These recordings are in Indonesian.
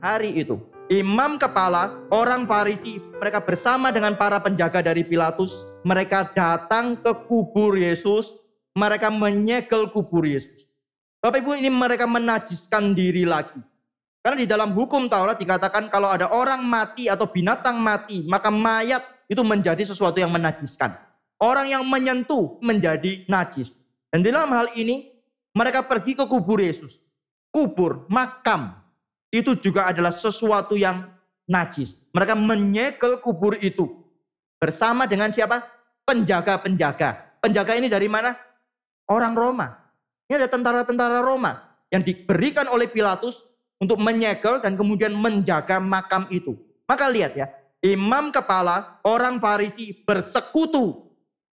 hari itu, imam kepala, orang Farisi, mereka bersama dengan para penjaga dari Pilatus, mereka datang ke kubur Yesus, mereka menyegel kubur Yesus. Bapak Ibu ini mereka menajiskan diri lagi. Karena di dalam hukum Taurat dikatakan kalau ada orang mati atau binatang mati, maka mayat itu menjadi sesuatu yang menajiskan. Orang yang menyentuh menjadi najis. Dan dalam hal ini mereka pergi ke kubur Yesus. Kubur, makam, itu juga adalah sesuatu yang najis. Mereka menyegel kubur itu bersama dengan siapa? Penjaga-penjaga. Penjaga ini dari mana? Orang Roma. Ini ada tentara-tentara Roma yang diberikan oleh Pilatus untuk menyegel dan kemudian menjaga makam itu. Maka lihat ya, imam kepala orang Farisi bersekutu.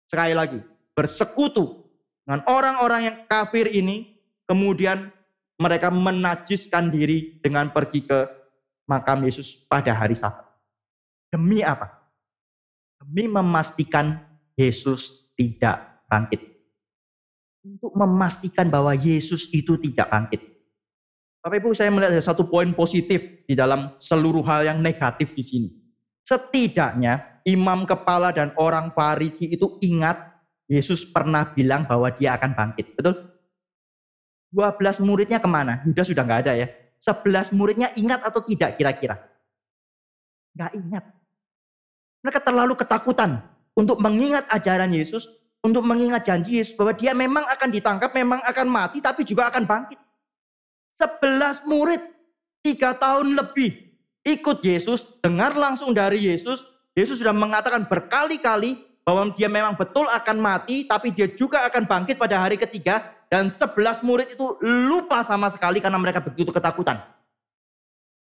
Sekali lagi, bersekutu dengan orang-orang yang kafir ini, kemudian mereka menajiskan diri dengan pergi ke makam Yesus pada hari Sabat. Demi apa? Demi memastikan Yesus tidak bangkit. Untuk memastikan bahwa Yesus itu tidak bangkit. Bapak Ibu saya melihat ada satu poin positif di dalam seluruh hal yang negatif di sini. Setidaknya imam kepala dan orang Farisi itu ingat Yesus pernah bilang bahwa dia akan bangkit. Betul? 12 muridnya ke mana? Yudas sudah nggak ada ya. 11 muridnya ingat atau tidak kira-kira? Nggak ingat. Mereka terlalu ketakutan untuk mengingat ajaran Yesus, untuk mengingat janji Yesus bahwa dia memang akan ditangkap, memang akan mati, tapi juga akan bangkit. 11 murid, tiga tahun lebih ikut Yesus, dengar langsung dari Yesus. Yesus sudah mengatakan berkali-kali bahwa dia memang betul akan mati, tapi dia juga akan bangkit pada hari ketiga. Dan sebelas murid itu lupa sama sekali karena mereka begitu ketakutan.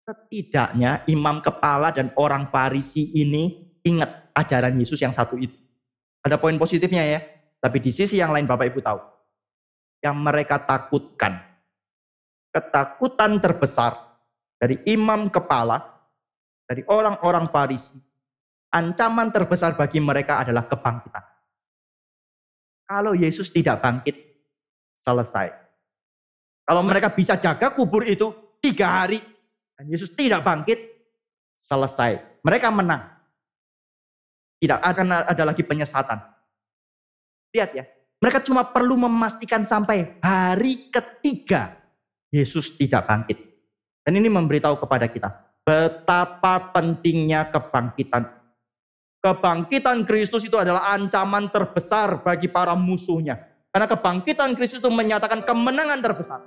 Setidaknya imam kepala dan orang Farisi ini ingat ajaran Yesus yang satu itu. Ada poin positifnya ya. Tapi di sisi yang lain Bapak Ibu tahu. Yang mereka takutkan. Ketakutan terbesar dari imam kepala, dari orang-orang Farisi. Ancaman terbesar bagi mereka adalah kebangkitan. Kalau Yesus tidak bangkit, selesai. Kalau mereka bisa jaga kubur itu tiga hari dan Yesus tidak bangkit, selesai. Mereka menang. Tidak akan ada lagi penyesatan. Lihat ya, mereka cuma perlu memastikan sampai hari ketiga Yesus tidak bangkit. Dan ini memberitahu kepada kita betapa pentingnya kebangkitan. Kebangkitan Kristus itu adalah ancaman terbesar bagi para musuhnya. Karena kebangkitan Kristus itu menyatakan kemenangan terbesar.